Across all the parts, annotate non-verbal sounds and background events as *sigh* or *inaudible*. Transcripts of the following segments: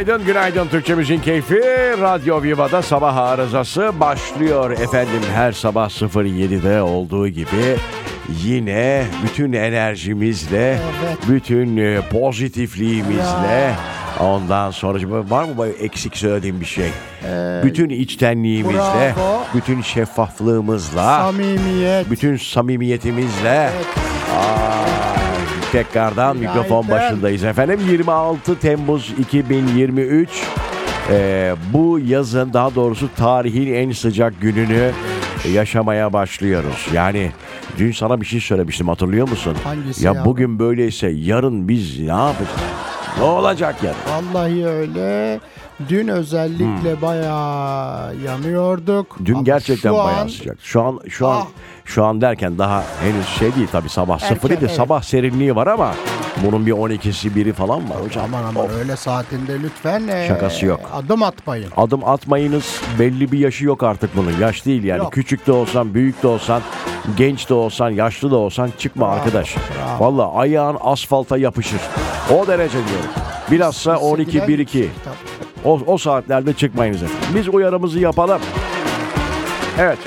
günaydın, günaydın Türkçemizin keyfi. Radyo Viva'da sabah arızası başlıyor efendim. Her sabah 07'de olduğu gibi yine bütün enerjimizle, Evet. bütün e, pozitifliğimizle ondan sonra var mı eksik söylediğim bir şey? bütün içtenliğimizle, bravo. bütün şeffaflığımızla, Samimiyet. bütün samimiyetimizle Aa, tekrardan mikrofon başındayız efendim. 26 Temmuz 2023 Ee, bu yazın daha doğrusu tarihin en sıcak gününü yaşamaya başlıyoruz. Yani dün sana bir şey söylemiştim hatırlıyor musun? Hangisi ya ya? bugün böyleyse yarın biz ne yapacağız? Ne olacak yarın? Vallahi öyle. Dün özellikle bayağı yanıyorduk. Hmm. Dün Ama gerçekten şu bayağı an sıcak. Şu an şu an Ah. şu an derken daha henüz şey değil tabii sabah Erken, sıfır değil de evet. sabah serinliği var ama bunun bir 12'si biri falan var hocam. Aman aman öyle saatinde lütfen e, Şakası yok. adım atmayın. Adım atmayınız belli bir yaşı yok artık bunun. Yaş değil yani. Yok. Küçük de olsan, büyük de olsan, genç de olsan, yaşlı da olsan çıkma Bravo, arkadaş. bravo. Valla ayağın asfalta yapışır. O derece diyorum. Bilhassa 12 1 2. Tabii. O, o saatlerde çıkmayınız. Biz uyarımızı yapalım. Evet.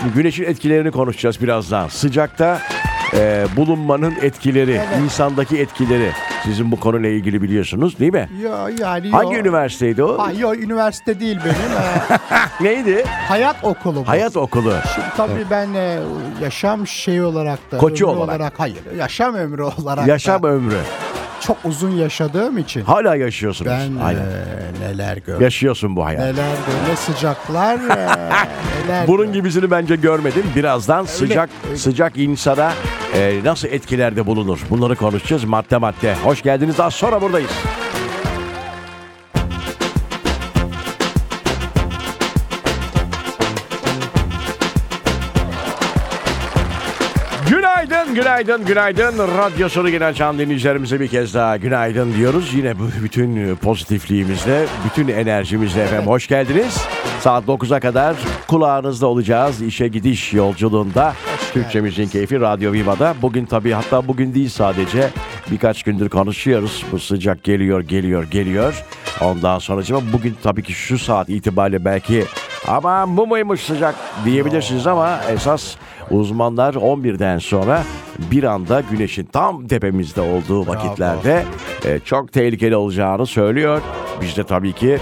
Şimdi güneşin etkilerini konuşacağız birazdan. Sıcakta e, bulunmanın etkileri, Evet. insandaki etkileri. Sizin bu konuyla ilgili biliyorsunuz değil mi? Ya, yani Hangi yo- üniversiteydi o? Ha, yo, üniversite değil benim. e, *laughs* Neydi? hayat okulu bu. Hayat okulu. Şimdi tabii ben e, yaşam şeyi olarak da Koçu ömrü olarak. hayır yaşam ömrü *laughs* olarak Yaşam da ömrü. Çok uzun yaşadığım için Hala yaşıyorsunuz. ben Aynen. e, neler gördüm. Yaşıyorsun bu hayatı. Neler gördüm. Ne sıcaklar e, *laughs* neler Bunun gördüm. gibisini bence görmedim. Birazdan sıcak öyle. sıcak insana e, nasıl etkilerde bulunur? Bunları konuşacağız madde madde. Hoş geldiniz. Az sonra buradayız. Günaydın, günaydın. Radyo Soru Genel Çağın dinleyicilerimize bir kez daha günaydın diyoruz. Yine bu bütün pozitifliğimizle, bütün enerjimizle efendim hoş geldiniz. Saat 9'a kadar kulağınızda olacağız işe gidiş yolculuğunda. Türkçemizin keyfi Radyo Viva'da. Bugün tabii hatta bugün değil sadece birkaç gündür konuşuyoruz. Bu sıcak geliyor, geliyor, geliyor. Ondan sonra bugün tabii ki şu saat itibariyle belki aman bu muymuş sıcak diyebilirsiniz ama esas uzmanlar 11'den sonra bir anda güneşin tam tepemizde olduğu vakitlerde e, çok tehlikeli olacağını söylüyor. Biz de tabii ki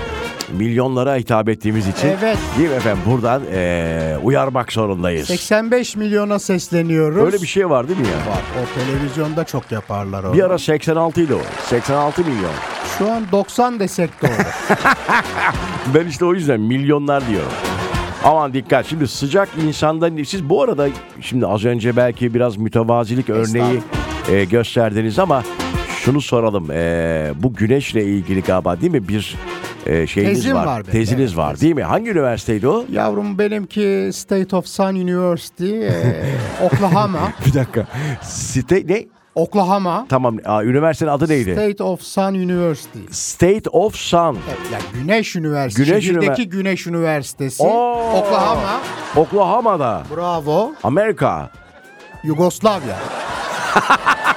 milyonlara hitap ettiğimiz için Evet. değil mi efendim buradan e, uyarmak zorundayız. 85 milyona sesleniyoruz. Öyle bir şey var değil mi ya? var. O televizyonda çok yaparlar onu. Bir ara 86 idi o. 86 milyon. Şu an 90 desek de olur. *laughs* Ben işte o yüzden milyonlar diyorum. Aman dikkat şimdi sıcak insanda siz bu arada şimdi az önce belki biraz mütevazilik örneği e, gösterdiniz ama şunu soralım e, bu güneşle ilgili galiba değil mi bir e, şeyiniz Tezim var, var benim, teziniz evet, var tezim. değil mi hangi üniversiteydi o? Yavrum benimki State of Sun University, e, *laughs* Oklahoma. Bir dakika site ne? Oklahoma. Tamam aa, üniversitenin adı neydi? State of Sun University. State of Sun. Evet, yani Güneş Üniversitesi. Güneş Şehirdeki Ünivers- Güneş Üniversitesi. Oo. Oklahoma. Oklahoma'da. Bravo. Amerika. Yugoslavya. *laughs*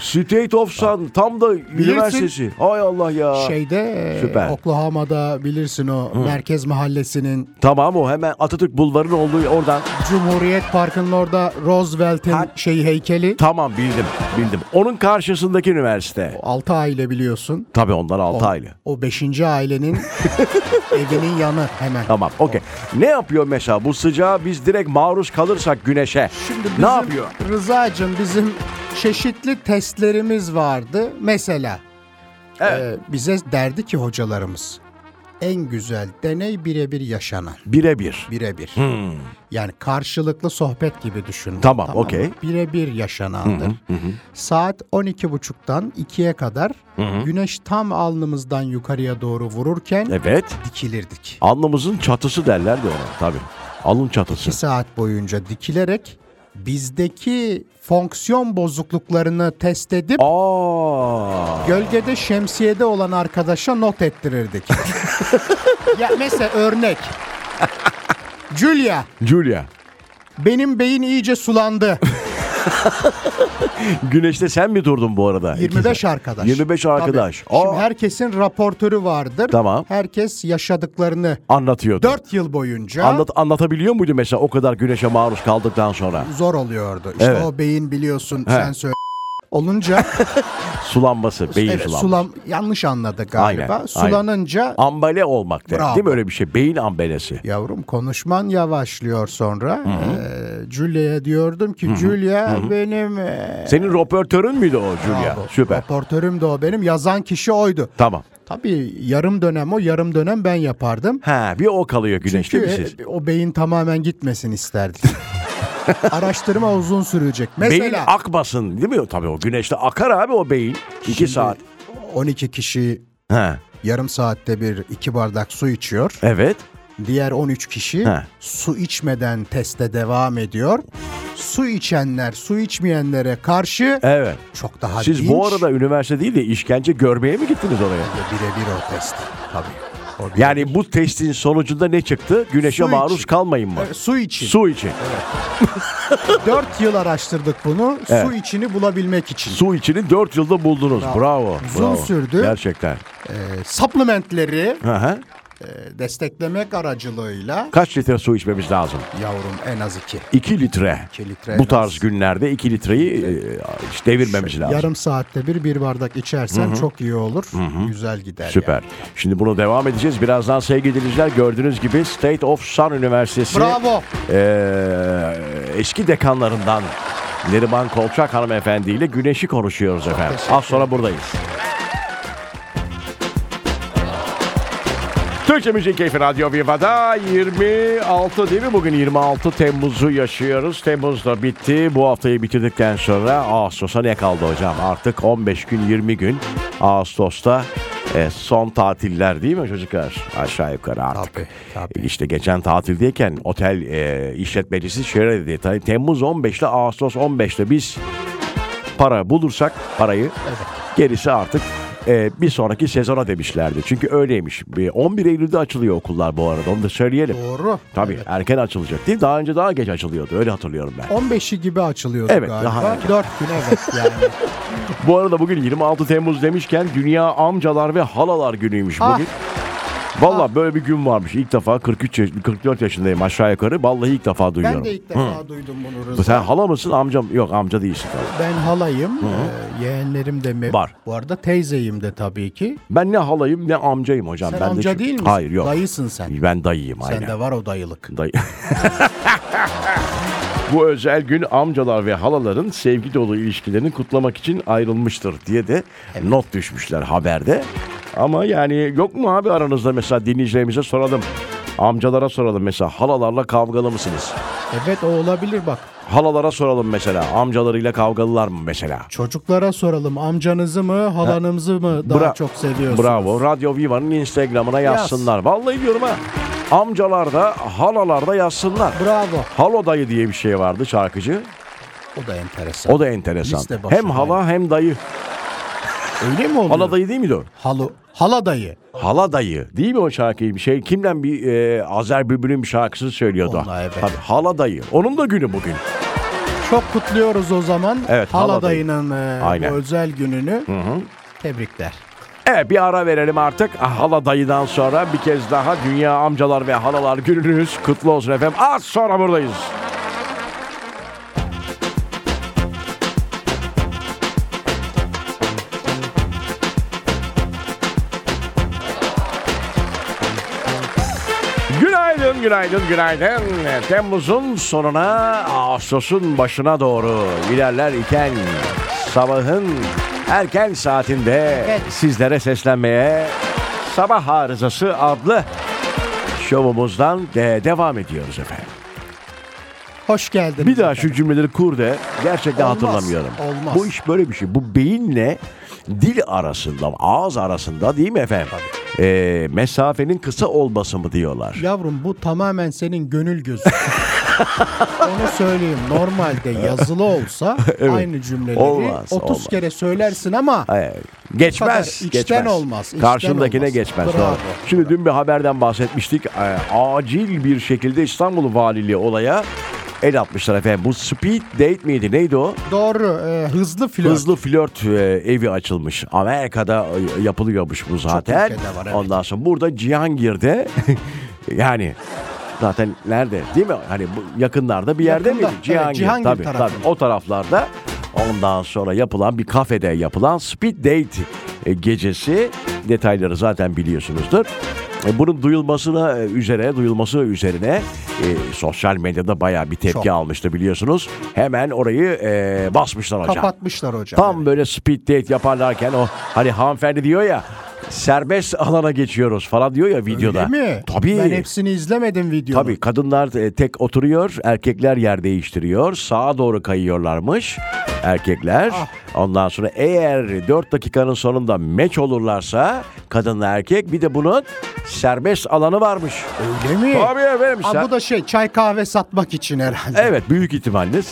State of Sun tam da üniversitesi. Hay Allah ya. Şeyde e, Süper. Oklahoma'da bilirsin o merkez mahallesinin Tamam o hemen Atatürk Bulvarı'nın olduğu oradan. Cumhuriyet Parkı'nın orada Roosevelt'in Ha- şeyi heykeli. Tamam bildim bildim. Onun karşısındaki üniversite. Altı aile biliyorsun. Tabii onlar 6 aylı. O beşinci ailenin *laughs* evinin yanı hemen. Tamam okey. Ne yapıyor mesela bu sıcağa biz direkt maruz kalırsak güneşe? Şimdi ne bizim yapıyor? Rıza'cığım bizim çeşitli testlerimiz vardı. Mesela Evet. e, bize derdi ki hocalarımız en güzel deney birebir yaşanan. Birebir. Birebir. Yani karşılıklı sohbet gibi düşün. Hmm. Tamam, mı? okey. Birebir yaşanandır. Saat 12.30'dan 2'ye kadar güneş tam alnımızdan yukarıya doğru vururken Evet. dikilirdik. Alnımızın çatısı derlerdi ona tabii. Alın çatısı. 2 saat boyunca dikilerek bizdeki fonksiyon bozukluklarını test edip Aa. gölgede şemsiyede olan arkadaşa not ettirirdik. *laughs* ya mesela örnek. Julia, Julia. benim beyin iyice sulandı. *laughs* Güneşte sen mi durdun bu arada? 25 İki- arkadaş. 25 arkadaş. Tabii. Şimdi herkesin raportörü vardır. Tamam. Herkes yaşadıklarını Anlatıyordu. 4 yıl boyunca Anlat, anlatabiliyor muydu mesela o kadar güneşe maruz kaldıktan sonra? zor oluyordu. İşte Evet. o beyin biliyorsun He. sen söyle olunca *laughs* Sulanması, beyin evet, sulanması. sulam yanlış anladı galiba. Aynen, Sulanınca Ambale olmak de, Bravo. değil mi öyle bir şey? Beyin ambelesi. Yavrum konuşman yavaşlıyor sonra. Ee, Julia'ya diyordum ki Julia benim e, Senin röportörün müydü o Julia? bravo, Süper. Raportörüm de o benim. Yazan kişi oydu. Tamam. Tabii yarım dönem o, yarım dönem ben yapardım. Ha, bir o kalıyor güneşte Çünkü bir siz. e, o beyin tamamen gitmesin isterdik. *laughs* *laughs* Araştırma uzun sürecek. Beyin Mesela akmasın değil mi? Tabii o güneşte akar abi o beyin. İki şimdi saat. 12 kişi Ha, yarım saatte bir iki bardak su içiyor. evet. Diğer 13 kişi He. su içmeden teste devam ediyor. Su içenler su içmeyenlere karşı Evet. çok daha Siz dinç. bu arada üniversite değil de işkence görmeye mi gittiniz oraya? birebir o test. Tabii. Yani bu testin sonucunda ne çıktı? Güneşe Su maruz için. kalmayın mı? E, su için. Su için. 4 yıl araştırdık bunu. Evet. Su içini bulabilmek için. Su içini 4 yılda buldunuz. Bravo. Bravo. Uzun bravo. sürdü. Gerçekten. E, supplementleri Hı hı. E, desteklemek aracılığıyla Kaç litre su içmemiz lazım? yavrum en az 2. 2 litre. 2 litre Bu en tarz az. günlerde 2 litreyi e, hiç devirmemiz lazım. Yarım saatte bir bir bardak içersen çok iyi olur. Güzel gider. Süper. Şimdi bunu devam edeceğiz. Birazdan sevgili dinleyiciler gördüğünüz gibi State of Sun Üniversitesi Bravo. e, eski dekanlarından Neriman Kolçak hanımefendi ile güneşi konuşuyoruz efendim. Az sonra buradayız. Türkçe Müzik Keyfi Radyo Viva'da 26 değil mi? Bugün 26 Temmuz'u yaşıyoruz. Temmuz da bitti. Bu haftayı bitirdikten sonra Ağustos'a ne kaldı hocam? Artık 15 gün 20 gün Ağustos'ta e, son tatiller değil mi çocuklar? Aşağı yukarı artık. Tabii, tabii. İşte geçen tatildeyken otel e, işletmecisi şöyle dedi. Temmuz 15 ile Ağustos 15'te biz para bulursak parayı gerisi artık e, bir sonraki sezona demişlerdi. Çünkü öyleymiş. Bir 11 Eylül'de açılıyor okullar bu arada onu da söyleyelim. Doğru. Tabii erken açılacak değil Daha önce daha geç açılıyordu öyle hatırlıyorum ben. 15'i gibi açılıyordu Evet, galiba. daha erken. 4 gün evet yani. *laughs* Bu arada bugün 26 Temmuz demişken Dünya Amcalar ve Halalar Günü'ymüş Ah. Valla böyle bir gün varmış. İlk defa 43 yaş- 44 yaşındayım aşağı yukarı. Vallahi ilk defa duyuyorum. ben de ilk defa duydum bunu Rıza. Sen hala mısın amcam? Yok amca değilsin tabii. Ben halayım. Ee, yeğenlerim de mi? Var. Bu arada teyzeyim de tabii ki. Ben ne halayım ne amcayım hocam. Sen ben de amca şu- değil misin? Hayır yok. Dayısın sen. Ben dayıyım aynen. Sende var o dayılık. Dayı. *laughs* Bu özel gün amcalar ve halaların sevgi dolu ilişkilerini kutlamak için ayrılmıştır diye de not düşmüşler haberde. Ama yani yok mu abi aranızda mesela dinleyicilerimize soralım. Amcalara soralım mesela halalarla kavgalı mısınız? Evet o olabilir bak. Halalara soralım mesela amcalarıyla kavgalılar mı mesela? Çocuklara soralım amcanızı mı halanızı mı daha Bra- çok seviyorsunuz? Bravo. Radyo Viva'nın Instagram'ına yazsınlar. Vallahi diyorum ha. Amcalar da halalar da yazsınlar. Bravo. Halo dayı diye bir şey vardı şarkıcı. O da enteresan. O da enteresan. Hem hala hem dayı. Öyle mi oluyor? Hala dayı değil miydi o? Halı, hala dayı. Hala dayı. Değil mi o şarkıyı? Bir şey kimden bir e, Azer Bülbül'ün bir şarkısını söylüyordu. Onunla, evet. Tabii, hala dayı. Onun da günü bugün. Çok kutluyoruz o zaman. Evet, hala, hala dayı. dayının e, Aynen. özel gününü. Tebrikler. Evet bir ara verelim artık. Ah, Hala dayıdan sonra bir kez daha Dünya Amcalar ve Halalar gününüz kutlu olsun efendim. Az sonra buradayız. Günaydın, günaydın, günaydın. Temmuz'un sonuna, Ağustos'un başına doğru ilerler iken sabahın erken saatinde Evet. sizlere seslenmeye Sabah Arızası adlı şovumuzdan de devam ediyoruz efendim. Hoş geldiniz. Bir daha efendim. şu cümleleri kur de gerçekten Olmaz, hatırlamıyorum. olmaz. Bu iş böyle bir şey. Bu beyinle dil arasında, ağız arasında değil mi efendim? Ee, mesafenin kısa olması mı diyorlar? Yavrum bu tamamen senin gönül gözü. *laughs* Onu söyleyeyim. Normalde yazılı olsa *laughs* aynı cümleleri Olmaz, 30 olmaz. kere söylersin ama Hayır, geçmez. kadar içten geçmez. olmaz, içten Karşındakine olmaz. geçmez. Bravo. Doğru. Şimdi dün bir haberden bahsetmiştik. Ee, acil bir şekilde İstanbul Valiliği olaya el atmışlar efendim. Bu speed date miydi? Neydi o? Doğru. e, hızlı flört. Hızlı flört e, evi açılmış. Amerika'da e, yapılıyormuş bu zaten. ülkede var, evet. Ondan sonra burada Cihangir'de *laughs* yani zaten nerede değil mi? Hani bu yakınlarda bir yerde Yakında, miydi? evet, Cihangir. Cihangir tabii, tarafında. tabii. O taraflarda ondan sonra yapılan bir kafede yapılan speed date e, gecesi detayları zaten biliyorsunuzdur. E, Bunun duyulmasına e, üzere, duyulması üzerine e, sosyal medyada bayağı bir tepki Çok. almıştı biliyorsunuz. Hemen orayı e, basmışlar hocam. Kapatmışlar hocam. Tam böyle speed date yaparlarken o hani hanımefendi diyor ya serbest alana geçiyoruz falan diyor ya videoda. Öyle mi? Tabii. Ben hepsini izlemedim videonun. Tabii kadınlar e, tek oturuyor, erkekler yer değiştiriyor. Sağa doğru kayıyorlarmış erkekler. Ah. Ondan sonra eğer 4 dakikanın sonunda meç olurlarsa kadınla erkek bir de bunun serbest alanı varmış. Öyle mi? Tabii efendim. Aa, sen- bu da şey çay kahve satmak için herhalde. Evet büyük ihtimalle. *laughs*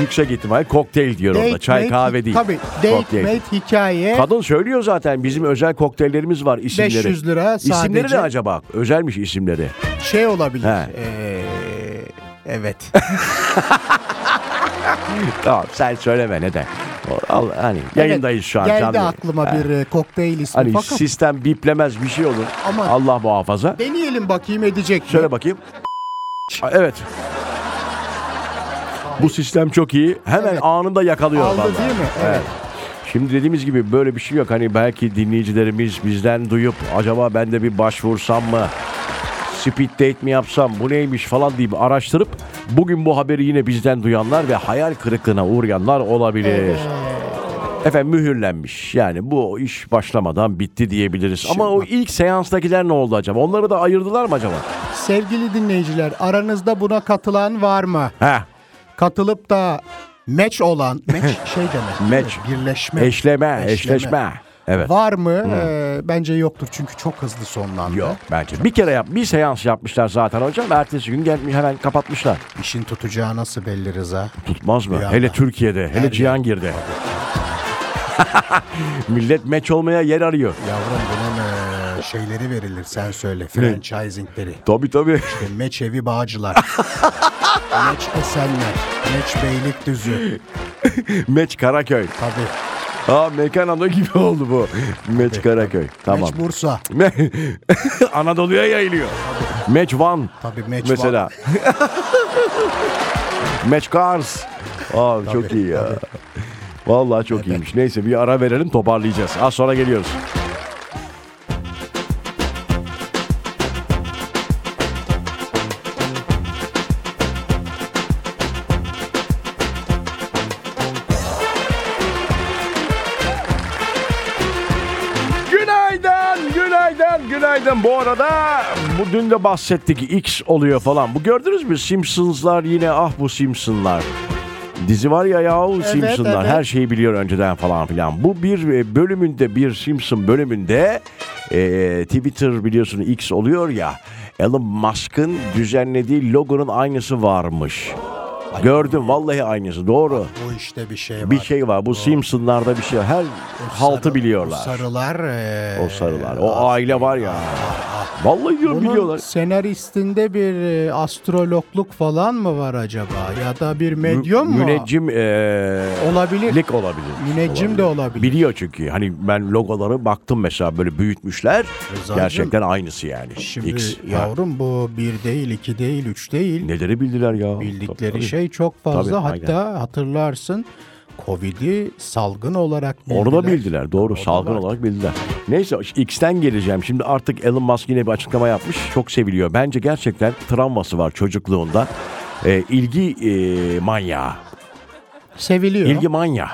Yüksek ihtimal kokteyl diyor orada. Date Çay mate- kahve değil. Tabii. Date Kokteyl. mate hikaye. Kadın söylüyor zaten bizim özel kokteyllerimiz var isimleri. 500 lira İsimleri sadece. ne acaba? Özelmiş isimleri. Şey olabilir. He. Ee, evet. *laughs* *laughs* Tamam sen söyleme neden. O- al- Hani yayındayız şu an. Geldi canlı. aklıma bir e, kokteyl ismi Hani fakat sistem biplemez bir şey olur. Ama- Allah muhafaza. deneyelim bakayım edecek mi? Söyle bakayım. Aa, Evet. Bu sistem çok iyi. Hemen Evet. anında yakalıyor. Aldı vallahi. değil mi? Evet. Şimdi dediğimiz gibi böyle bir şey yok. Hani belki dinleyicilerimiz bizden duyup acaba ben de bir başvursam mı? Speed date mi yapsam bu neymiş falan deyip araştırıp bugün bu haberi yine bizden duyanlar ve hayal kırıklığına uğrayanlar olabilir. Efendim mühürlenmiş. Yani bu iş başlamadan bitti diyebiliriz. Ama o ilk seanstakiler ne oldu acaba? Onları da ayırdılar mı acaba? Sevgili dinleyiciler aranızda buna katılan var mı? Heh. Katılıp da meç olan, meç *laughs* şey demek. Meç. Birleşme. Eşleme, eşleşme. Evet. Var mı? Ee, bence yoktur çünkü çok hızlı sonlandı. Yok bence. Bir kere yap, bir seans yapmışlar zaten hocam. Ertesi gün gelmiş hemen kapatmışlar. İşin tutacağı nasıl belli Rıza? Tutmaz mı? Bir Hele anda. Türkiye'de, hele yer. Cihangir'de. *laughs* Millet meç olmaya yer arıyor. Yavrum bunun ee, şeyleri verilir sen söyle. Franchisingleri. Tabii tabii. İşte Meç Evi Bağcılar. *laughs* Meç Esenler. Meç Beylikdüzü. Meç Karaköy. Tabii. Aa mekan adı gibi *laughs* oldu bu. Meç Karaköy. Tamam. Meç Bursa. *laughs* Anadolu'ya yayılıyor. Meç Van. Tabii Meç Mesela. *laughs* Meç Kars. Aa çok Tabii, iyi ya. Vallahi çok iyiymiş. Neyse bir ara verelim toparlayacağız. Az sonra geliyoruz. Bu arada bu dün de bahsettik X oluyor falan. Bu gördünüz mü Simpsons'lar yine ah bu Simpson'lar. Dizi var ya yahu Simpson'lar evet. her şeyi biliyor önceden falan filan. Bu bir e, bölümünde bir Simpson bölümünde e, Twitter biliyorsun X oluyor ya Elon Musk'ın düzenlediği logonun aynısı varmış. Gördüm vallahi aynısı doğru. Bu işte bir şey var. Bir şey var bu Simpson'larda bir şey. Her haltı Sarı- biliyorlar. O sarılar. ee, O sarılar. O aile var ya. Vallahi diyorum Bunun biliyorlar. senaristinde bir e, astrologluk falan mı var acaba? Ya da bir medyum mu? Müneccim eee, Olabilir. lik olabilir. Müneccim de olabilir. Biliyor çünkü. Hani ben logoları baktım mesela böyle büyütmüşler. Rıza'cığım, Gerçekten aynısı yani. Şimdi X. Ha. yavrum bu bir değil, iki değil, üç değil. Neleri bildiler ya. Bildikleri Tabii. şey çok fazla. Tabii, Hatta hatırlarsın Covid'i salgın olarak bildiler. Onu da bildiler. Doğru. O da salgın var. olarak bildiler. Neyse X'ten geleceğim. Şimdi artık Elon Musk yine bir açıklama yapmış. Çok seviliyor. Bence gerçekten travması var çocukluğunda. Ee, ilgi e, manyağı. Seviliyor. İlgi manyağı.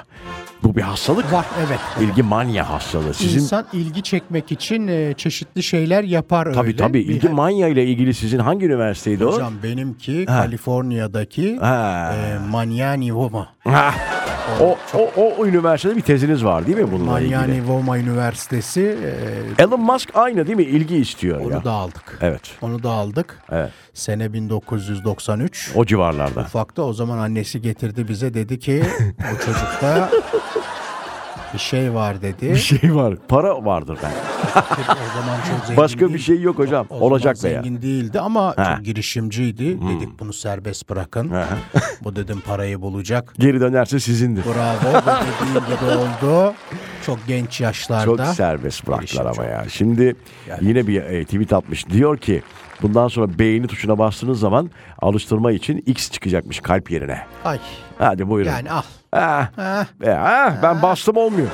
Bu bir hastalık. var evet. İlgi manya hastalığı. Sizin İnsan ilgi çekmek için e, çeşitli şeyler yapar tabii öyle. tabii Bir- ilgi manya ile ilgili sizin hangi üniversiteydi o? Hocam benimki Kaliforniya'daki Ha. e, Manyani Voma. Ha. O, o, o üniversitede bir teziniz var değil mi bununla ilgili? Manyani Voma Üniversitesi e, Elon Musk aynı değil mi? İlgi istiyor ya. onu da aldık. Evet. Onu da aldık. Evet. Sene 1993. O civarlarda. Ufakta o zaman annesi getirdi bize dedi ki *laughs* bu çocukta bir şey var dedi. Bir şey var. Para vardır ben. O zaman çok zengin Başka bir şey yok hocam. O zaman Olacak da ya. zengin değildi ama Ha. çok girişimciydi. Dedik bunu serbest bırakın. Bu dedim parayı bulacak. Geri dönerse sizindir. Bravo. Bu dediğim gibi oldu. Çok genç yaşlarda. Çok serbest bıraktılar ama çok ya. Şimdi yine bir e, tweet atmış. Diyor ki bundan sonra beğeni tuşuna bastığınız zaman alıştırma için X çıkacakmış kalp yerine. Ay Hadi buyurun. yani al. Ah, Ha, e, ah, ben bastım olmuyor.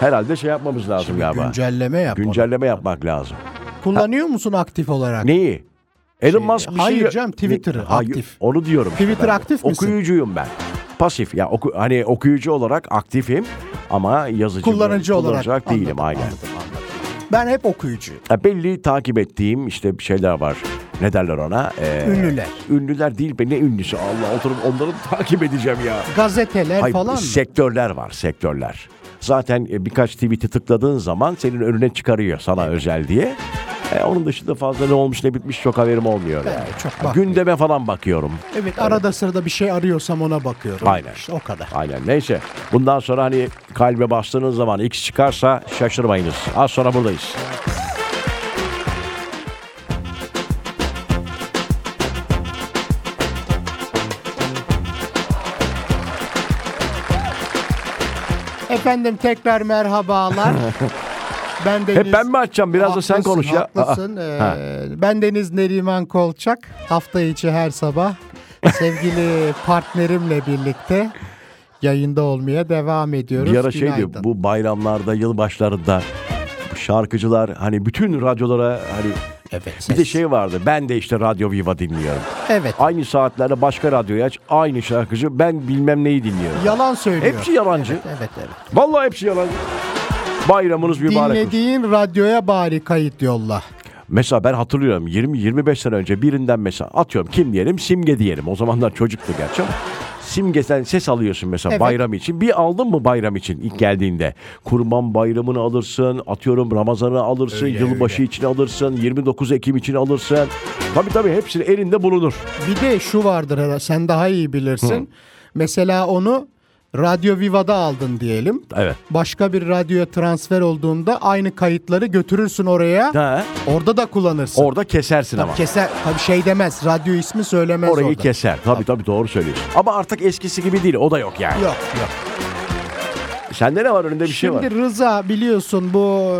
Herhalde şey yapmamız lazım galiba. güncelleme yap. onu. Güncelleme yapmak lazım. Kullanıyor musun aktif olarak? Neyi? Elon Musk bir hayır şey... canım, Twitter'ı Ne- Hayır, aktif. Onu diyorum. işte Twitter ben de. aktif misin? Okuyucuyum ben. Pasif ya oku, hani okuyucu olarak aktifim ama yazıcı Kullanıcı olarak. değilim Anladım, aynen. anladım, anladım. Ben hep okuyucuyum. Ya belli takip ettiğim işte bir şeyler var. Ne derler ona? Ee, Ünlüler. Ünlüler değil be ne ünlüsü Allah oturup onları *laughs* takip edeceğim ya. Gazeteler Hayır, falan mı? sektörler var sektörler. Zaten e, birkaç tweet'i tıkladığın zaman senin önüne çıkarıyor sana özel diye. E, onun dışında fazla ne olmuş ne bitmiş çok haberim olmuyor. Yani. de çok. Gündeme falan bakıyorum. Evet arada sırada bir şey arıyorsam ona bakıyorum. Aynen. İşte o kadar. Aynen neyse. Bundan sonra hani kalbe bastığınız zaman X çıkarsa şaşırmayınız. Az sonra buradayız. Efendim tekrar merhabalar. *laughs* ben Deniz... Hep ben mi açacağım? Biraz da sen Haklısın, konuş ya. Haklısın. Aa, Ee, ha. ben Deniz Neriman Kolçak. Hafta içi her sabah sevgili *laughs* partnerimle birlikte yayında olmaya devam ediyoruz. Bir ara şeydi Günaydın. bu bayramlarda, yılbaşlarında şarkıcılar hani bütün radyolara hani Evet. bir de ses. şey vardı. Ben de işte Radyo Viva dinliyorum. Evet. Aynı saatlerde başka radyoyu aç. Aynı şarkıcı ben bilmem neyi dinliyorum. Yalan söylüyor. Hepsi yalancı. Evet evet. Vallahi hepsi yalancı. Bayramınız mübarek olsun. Dinlediğin radyoya bari kayıt yolla. Mesela ben hatırlıyorum 20-25 sene önce birinden mesela atıyorum kim diyelim simge diyelim. O zamanlar çocuktu gerçi ama simge sen ses alıyorsun mesela Evet. bayram için. Bir aldın mı bayram için ilk geldiğinde? Kurban bayramını alırsın, atıyorum Ramazan'ı alırsın, Öyle, yılbaşı için alırsın, 29 Ekim için alırsın. Tabii tabii hepsini elinde bulunur. Bir de şu vardır herhalde, sen daha iyi bilirsin. Mesela onu Radyo Viva'da aldın diyelim. Evet. Başka bir radyoya transfer olduğunda aynı kayıtları götürürsün oraya. Ha, Orada da kullanırsın. orada kesersin ama. Keser tabii şey demez. Radyo ismi söylemez Orayı orada. keser. Tabii tabii doğru söylüyorsun. Ama artık eskisi gibi değil. O da yok yani. Yok yok. Sende ne var önünde bir şey var. Şimdi Rıza biliyorsun bu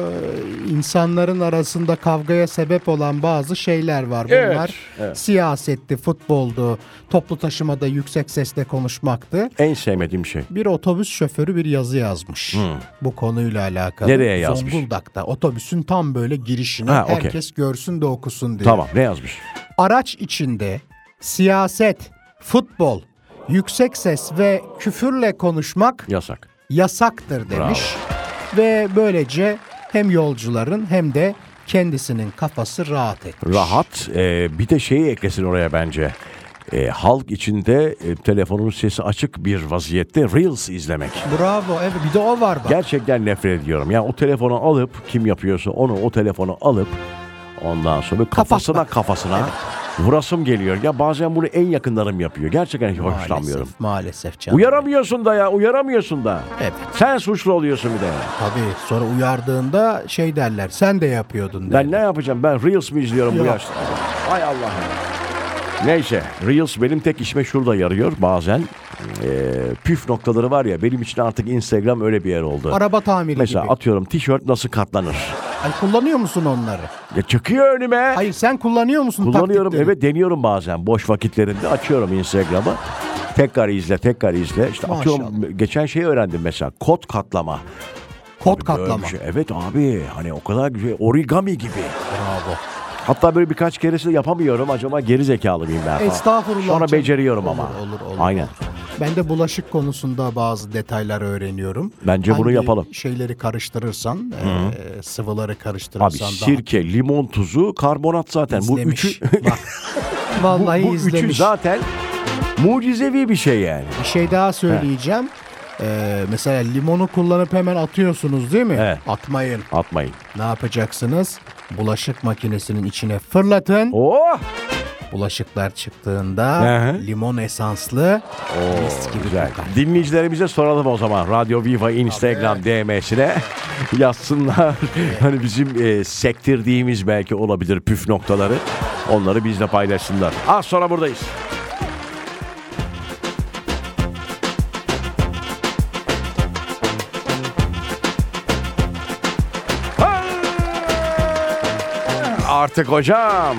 e, insanların arasında kavgaya sebep olan bazı şeyler var. Evet, Bunlar evet. siyasetti, futboldu, toplu taşımada yüksek sesle konuşmaktı. En sevmediğim şey. Bir otobüs şoförü bir yazı yazmış bu konuyla alakalı. Nereye yazmış? Zonguldak'ta otobüsün tam böyle girişine Ha, okey. herkes görsün de okusun diye. Tamam ne yazmış? Araç içinde siyaset, futbol, yüksek ses ve küfürle konuşmak Yasak. Yasaktır demiş. Ve böylece hem yolcuların hem de kendisinin kafası rahat etmiş. Rahat. Ee, bir de şeyi eklesin oraya bence. Ee, halk içinde e, telefonun sesi açık bir vaziyette Reels izlemek. Bravo. Evet bir de o var bak. Gerçekten nefret ediyorum. Yani o telefonu alıp kim yapıyorsa onu o telefonu alıp ondan sonra kafasına Kapatmak. kafasına vurasım geliyor. Ya bazen bunu en yakınlarım yapıyor. Gerçekten hiç hoşlanmıyorum. Maalesef, maalesef canım. Uyaramıyorsun da ya uyaramıyorsun da. Evet. Sen suçlu oluyorsun bir de. Tabii sonra uyardığında şey derler sen de yapıyordun derler. Ben ne yapacağım? Ben Reels mi izliyorum bu yaşta? Hay Allah'ım. Neyse Reels benim tek işime şurada yarıyor bazen. Ee, püf noktaları var ya benim için artık Instagram öyle bir yer oldu. Araba tamiri Mesela gibi. atıyorum tişört nasıl katlanır? Ay, kullanıyor musun onları? Ya çıkıyor önüme. Hayır sen kullanıyor musun Kullanıyorum taktikleri? evet deniyorum bazen boş vakitlerimde açıyorum Instagram'ı. Tekrar izle tekrar izle. İşte atıyorum geçen şeyi öğrendim mesela kod katlama. Kod Böyle katlama. şey. Evet abi hani o kadar güzel origami gibi. Bravo. Hatta böyle birkaç keresinde yapamıyorum. Acaba geri zekalı mıyım ben. Estağfurullah Sonra canım. beceriyorum ama. Olur, olur, olur. Ben de bulaşık konusunda bazı detaylar öğreniyorum. Bence bunu Hangi yapalım. şeyleri karıştırırsan, e, sıvıları karıştırırsan Abi daha sirke, limon tuzu, karbonat zaten. Bu izlemiş. üçü Bak. *laughs* Vallahi bu, bu üçü izlemiş. zaten mucizevi bir şey yani. Bir şey daha söyleyeceğim. Ee, mesela limonu kullanıp hemen atıyorsunuz değil mi? Evet. Atmayın. Atmayın. Ne yapacaksınız? Bulaşık makinesinin içine fırlatın. Oh! Bulaşıklar çıktığında Hı hı. limon esanslı Oo, mis gibi güzel. kokar. Dinleyicilerimize soralım o zaman. Radyo Viva Instagram DM'sine *laughs* yazsınlar. hani bizim e, sektirdiğimiz belki olabilir püf noktaları. Onları bizle paylaşsınlar. Az sonra buradayız. Artık hocam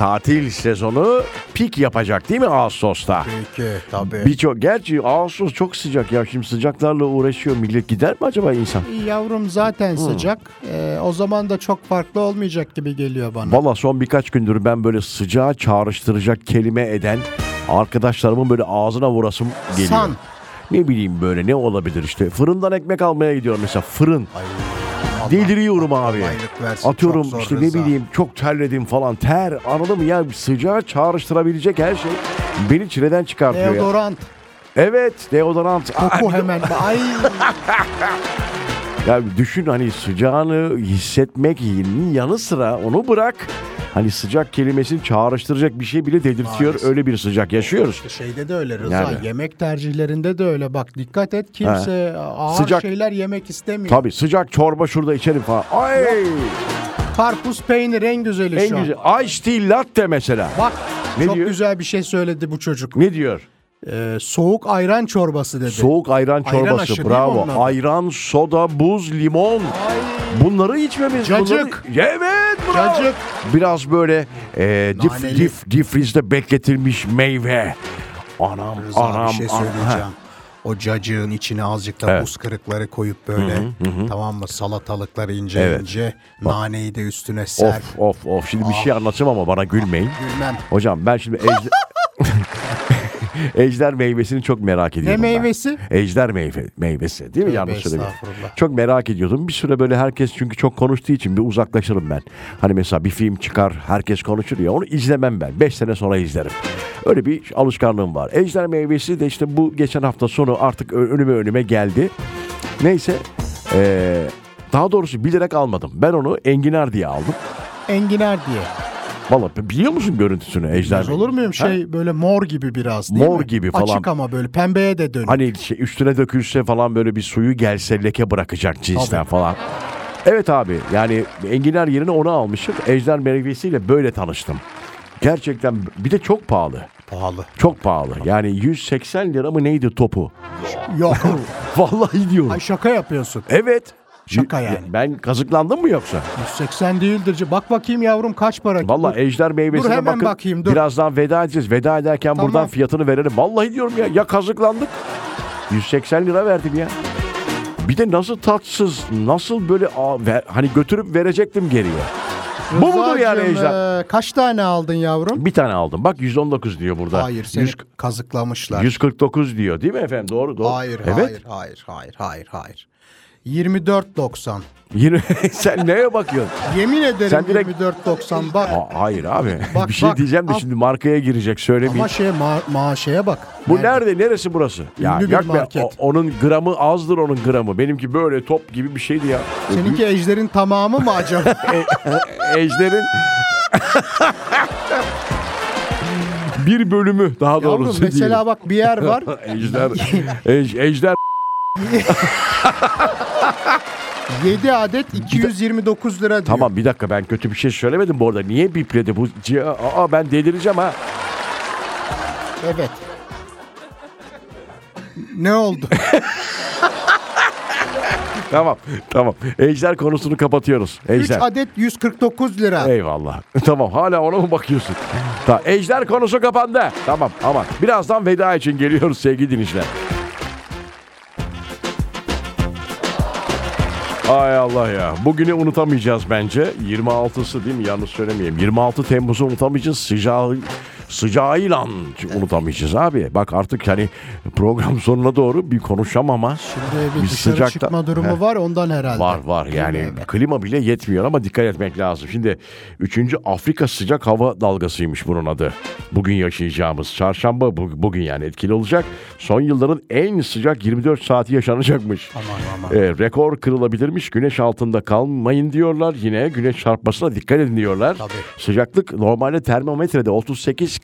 tatil sezonu pik yapacak değil mi Ağustos'ta? Peki tabii. Birçok gerçi Ağustos çok sıcak ya şimdi sıcaklarla uğraşıyor millet gider mi acaba insan? Yavrum zaten sıcak. Ee, o zaman da çok farklı olmayacak gibi geliyor bana. Valla son birkaç gündür ben böyle sıcağı çağrıştıracak kelime eden arkadaşlarımın böyle ağzına vurasım geliyor. San. Ne bileyim böyle ne olabilir işte fırından ekmek almaya gidiyorum mesela fırın. Allah Deliriyorum abi. versin. Atıyorum işte ne bileyim çok terledim falan ter anladın mı ya sıcağı çağrıştırabilecek her şey beni çileden çıkartıyor ya. Deodorant. Evet deodorant. Koku hemen. Ay *laughs* Ya düşün hani sıcağını hissetmekin yanı sıra onu bırak. Hani sıcak kelimesini çağrıştıracak bir şey bile dedirtiyor. Maalesef. Öyle bir sıcak yaşıyoruz. şeyde de öyle Rıza. Nerede? Yemek tercihlerinde de öyle. Bak dikkat et kimse ağır Sıcak- şeyler yemek istemiyor. Tabii sıcak çorba şurada içerim falan. Ay Karpuz peynir en güzeli en şu an. güzel. Ice tea latte mesela. Bak Ne çok diyor? güzel bir şey söyledi bu çocuk. Ne diyor? Ee, soğuk ayran çorbası dedi. Soğuk ayran Ayran çorbası. aşı değil mi Bravo. Ayran, soda, buz, limon. Bunları içmemiz. Cacık. Bunları... Evet bravo. Cacık. Biraz böyle e, dif, dif, difrizde bekletilmiş meyve. Anam Rıza anam. bir şey anam. söyleyeceğim. O cacığın içine azıcık da Evet. buz kırıkları koyup böyle tamam mı salatalıkları ince Evet. ince naneyi de üstüne ser. Of of of. Şimdi bir şey anlatacağım ama bana gülmeyin. Gülmem. Hocam ben şimdi. *laughs* *laughs* ejder meyvesini çok merak Ne ediyordum ben. meyvesi? Ejder meyve, meyvesi değil mi? Tövbe Yanlış söylemiyorum. Çok merak ediyordum. Bir süre böyle herkes çünkü çok konuştuğu için bir uzaklaşırım ben. Hani mesela bir film çıkar herkes konuşur ya onu izlemem ben. 5 sene sonra izlerim. Öyle bir alışkanlığım var. Ejder meyvesi de işte bu geçen hafta sonu artık önüme önüme geldi. Neyse ee, daha doğrusu bilerek almadım. Ben onu enginar diye aldım. Enginar diye. Vallahi biliyor musun görüntüsünü ejder? Olur muyum? Ha? Şey böyle mor gibi biraz değil Mor mi? gibi falan. Açık ama böyle pembeye de dönüyor. Hani şey, üstüne dökülse falan böyle bir suyu gelse leke bırakacak cinsten Tabii. falan. Evet abi yani enginar yerine onu almışım. Ejder meyvesiyle böyle tanıştım. Gerçekten bir de çok pahalı. Pahalı. Çok pahalı. Yani 180 lira mı neydi topu? Yok. *laughs* Vallahi diyorum. Ay şaka yapıyorsun. Evet. Şaka yani. Ben kazıklandım mı yoksa? 180 değildir. Bak bakayım yavrum kaç para? Vallahi Dur. ejder meyvesine hemen bakın. bakayım, dur. Birazdan veda edeceğiz. Veda ederken Tamam. buradan fiyatını verelim. Vallahi diyorum ya ya kazıklandık. 180 lira verdim ya. Bir de nasıl tatsız, nasıl böyle aa, ver- hani götürüp verecektim geriye. Bu mudur yani Rıza'cığım, ejder? e, kaç tane aldın yavrum? Bir tane aldım. Bak 119 diyor burada. Hayır seni 100 kazıklamışlar. 149 diyor değil mi efendim? Doğru doğru. Hayır, evet. hayır, hayır, hayır, hayır, hayır. 24.90. Yine *laughs* sen neye bakıyorsun? Yemin ederim Sen direkt- 24.90 bak. Aa, hayır abi. Bak, *laughs* bir şey bak, diyeceğim de şimdi markaya girecek söylemeyeyim. Ama şey ma- maaşeye bak. Bu Nerede? nerede? Neresi burası? Ya Ünlü bir yak be, market. o- onun gramı azdır onun gramı. Benimki böyle top gibi bir şeydi ya. Seninki ejderin tamamı mı acaba? *laughs* Ejder'in bir bölümü daha Yavrum doğrusu mesela diyelim. bak bir yer var. Ejder, ej, ejder *laughs* 7 adet 229 lira diyor. Tamam bir dakika ben kötü bir şey söylemedim bu arada. Niye bipledi bu? C- Aa ben delireceğim ha. Evet. Ne oldu? *laughs* Tamam tamam. Ejder konusunu kapatıyoruz. 3 Ejder. adet 149 lira. Eyvallah. *laughs* tamam hala ona mı bakıyorsun? tamam. Ejder konusu kapandı. Tamam aman. Birazdan veda için geliyoruz sevgili dinleyiciler. Ay Allah ya. Bugünü unutamayacağız bence. 26'sı değil mi? Yanlış söylemeyeyim. 26 Temmuz'u unutamayacağız. Sıcağı sıcağıyla unutamayacağız abi. Bak artık hani program sonuna doğru bir konuşamama Şimdi bir dışarı sıcakta- çıkma durumu Heh. var ondan herhalde. Var var yani Evet. klima bile yetmiyor ama dikkat etmek lazım. Şimdi 3. Afrika sıcak hava dalgasıymış bunun adı. Bugün yaşayacağımız çarşamba bu- bugün yani etkili olacak. Son yılların en sıcak 24 saati yaşanacakmış. Aman aman. E, rekor kırılabilirmiş. Güneş altında kalmayın diyorlar. Yine güneş çarpmasına dikkat edin diyorlar. Tabii. Sıcaklık normalde termometrede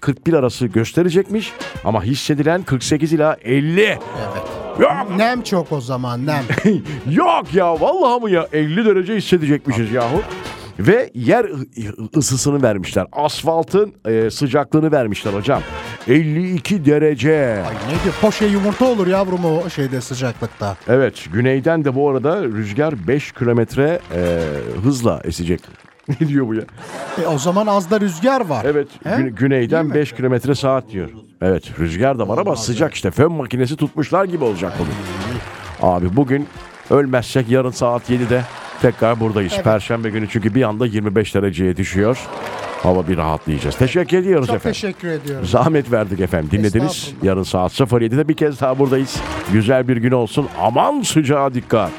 38-41 arası gösterecekmiş. Ama hissedilen 48 ila 50. Evet. Yok Nem çok o zaman nem. *laughs* Yok ya vallahi mı ya 50 derece hissedecekmişiz yahu. Ve yer ısısını vermişler. Asfaltın e, sıcaklığını vermişler hocam. 52 derece. Ay ne diyor? Poşe yumurta olur yavrum o şeyde sıcaklıkta. Evet güneyden de bu arada rüzgar 5 kilometre e, hızla esecek. *laughs* ne diyor bu ya? E, o zaman az da rüzgar var. Evet He? gü- güneyden Değil mi? 5 kilometre saat diyor. Evet rüzgar da var ama sıcak işte. Fön makinesi tutmuşlar gibi olacak bugün. Abi bugün ölmezsek yarın saat 7'de tekrar buradayız. Perşembe günü çünkü bir anda 25 dereceye düşüyor. Hava bir rahatlayacağız. Teşekkür ediyoruz Çok efendim. teşekkür ediyorum. Zahmet verdik efendim. Dinlediniz. Estağfurullah. Yarın saat 07'de bir kez daha buradayız. Güzel bir gün olsun. Aman sıcağa dikkat.